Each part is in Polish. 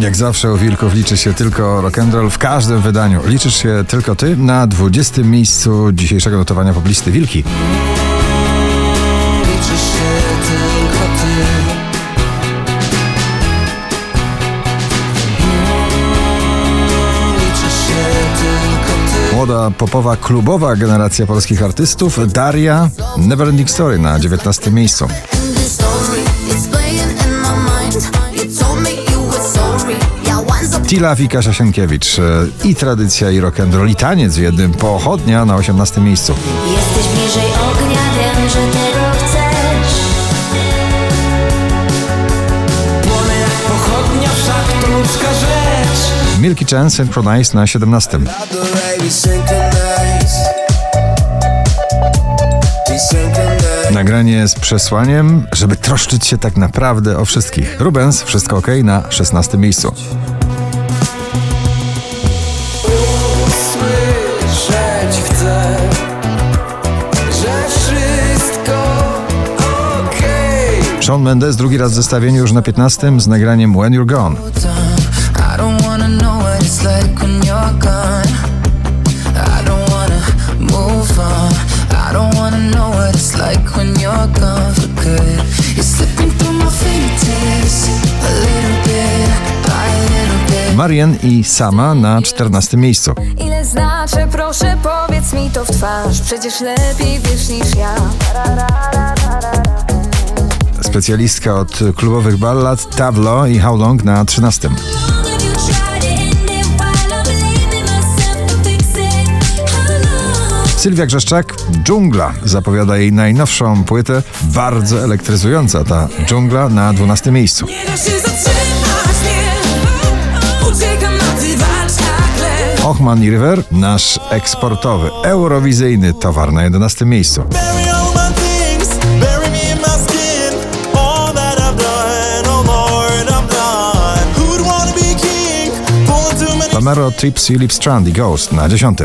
Jak zawsze u Wilków liczy się tylko rock'n'roll w każdym wydaniu. Liczysz się tylko ty na 20. miejscu dzisiejszego notowania poblisty Wilki. Młoda, popowa, klubowa generacja polskich artystów Daria Neverending Story na 19. miejscu. And Tila i Kasia Sienkiewicz. E, I tradycja, i rock'n'roll, i taniec w jednym. Pochodnia na 18. miejscu. Jesteś bliżej ognia, wiem, że Milky Chance Synchronize na 17. The way we synchronize We synchronize Nagranie z przesłaniem, żeby troszczyć się tak naprawdę o wszystkich. Rubens, wszystko ok na 16. miejscu. Shawn Mendes drugi raz w zestawieniu już na 15 z nagraniem When You're Gone. It's like when you're gone. I don't wanna move on. I don't wanna know what it's like when you're gone for good. You're slipping through my fingertips a little bit by a little bit. Marian i Sama na 14 miejscu. Ile znaczy, proszę powiedz mi to w twarz Przecież lepiej wiesz niż ja Specjalistka od klubowych ballad Tablo i How Long na 13. Sylwia Grzeszczak, Dżungla zapowiada jej najnowszą płytę. Bardzo elektryzująca ta dżungla na 12 miejscu. Ochman i River, nasz eksportowy, eurowizyjny towar na 11 miejscu. Trips Philip Strand i Ghost na 10.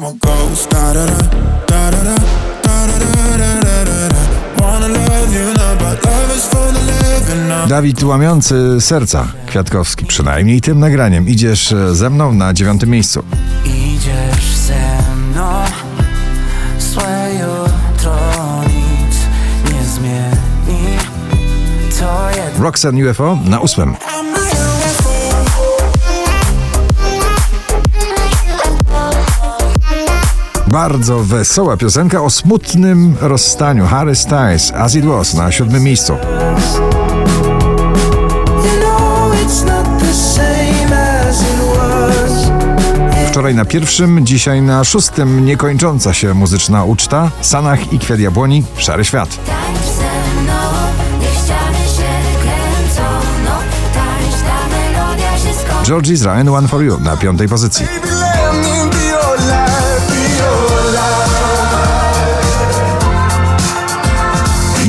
I'm a ghost. Da da da, da da da, da da da da da. Wanna love you now, but love is for the living. I'm Dawid łamiący serca, Kwiatkowski, przynajmniej tym nagraniem. Idziesz e, ze mną na 9 miejscu. Idziesz ze mną, złe jutro nic nie zmieni. To. Roxanne UFO na 8. Bardzo wesoła piosenka o smutnym rozstaniu. Harry Styles, As It Was na siódmym miejscu. Wczoraj na pierwszym, dzisiaj na szóstym niekończąca się muzyczna uczta. Sanach i Kwiat Jabłoni, Szary Świat. No. George Israel, One For You na piątej pozycji.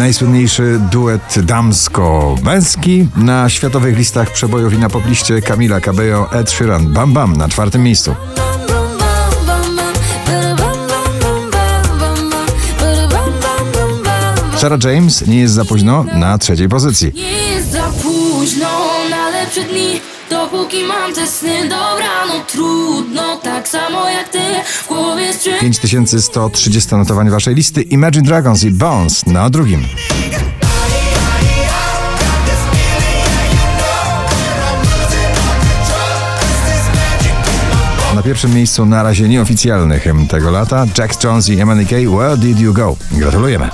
Najsłynniejszy duet damsko-męski na światowych listach przebojów i na pobliście Camila Cabello, Ed Sheeran, Bam Bam na czwartym miejscu. Sarah James, nie jest za późno, na trzeciej pozycji. Nie jest za późno na lepsze dni Dopóki mam te sny, dobra, no trudno Tak samo jak ty, w głowie strzyn 5130 notowanie waszej listy Imagine Dragons i Bones na drugim. Na pierwszym miejscu na razie nieoficjalny hymn tego lata Jack Jones i MNK Where Did You Go? Gratulujemy.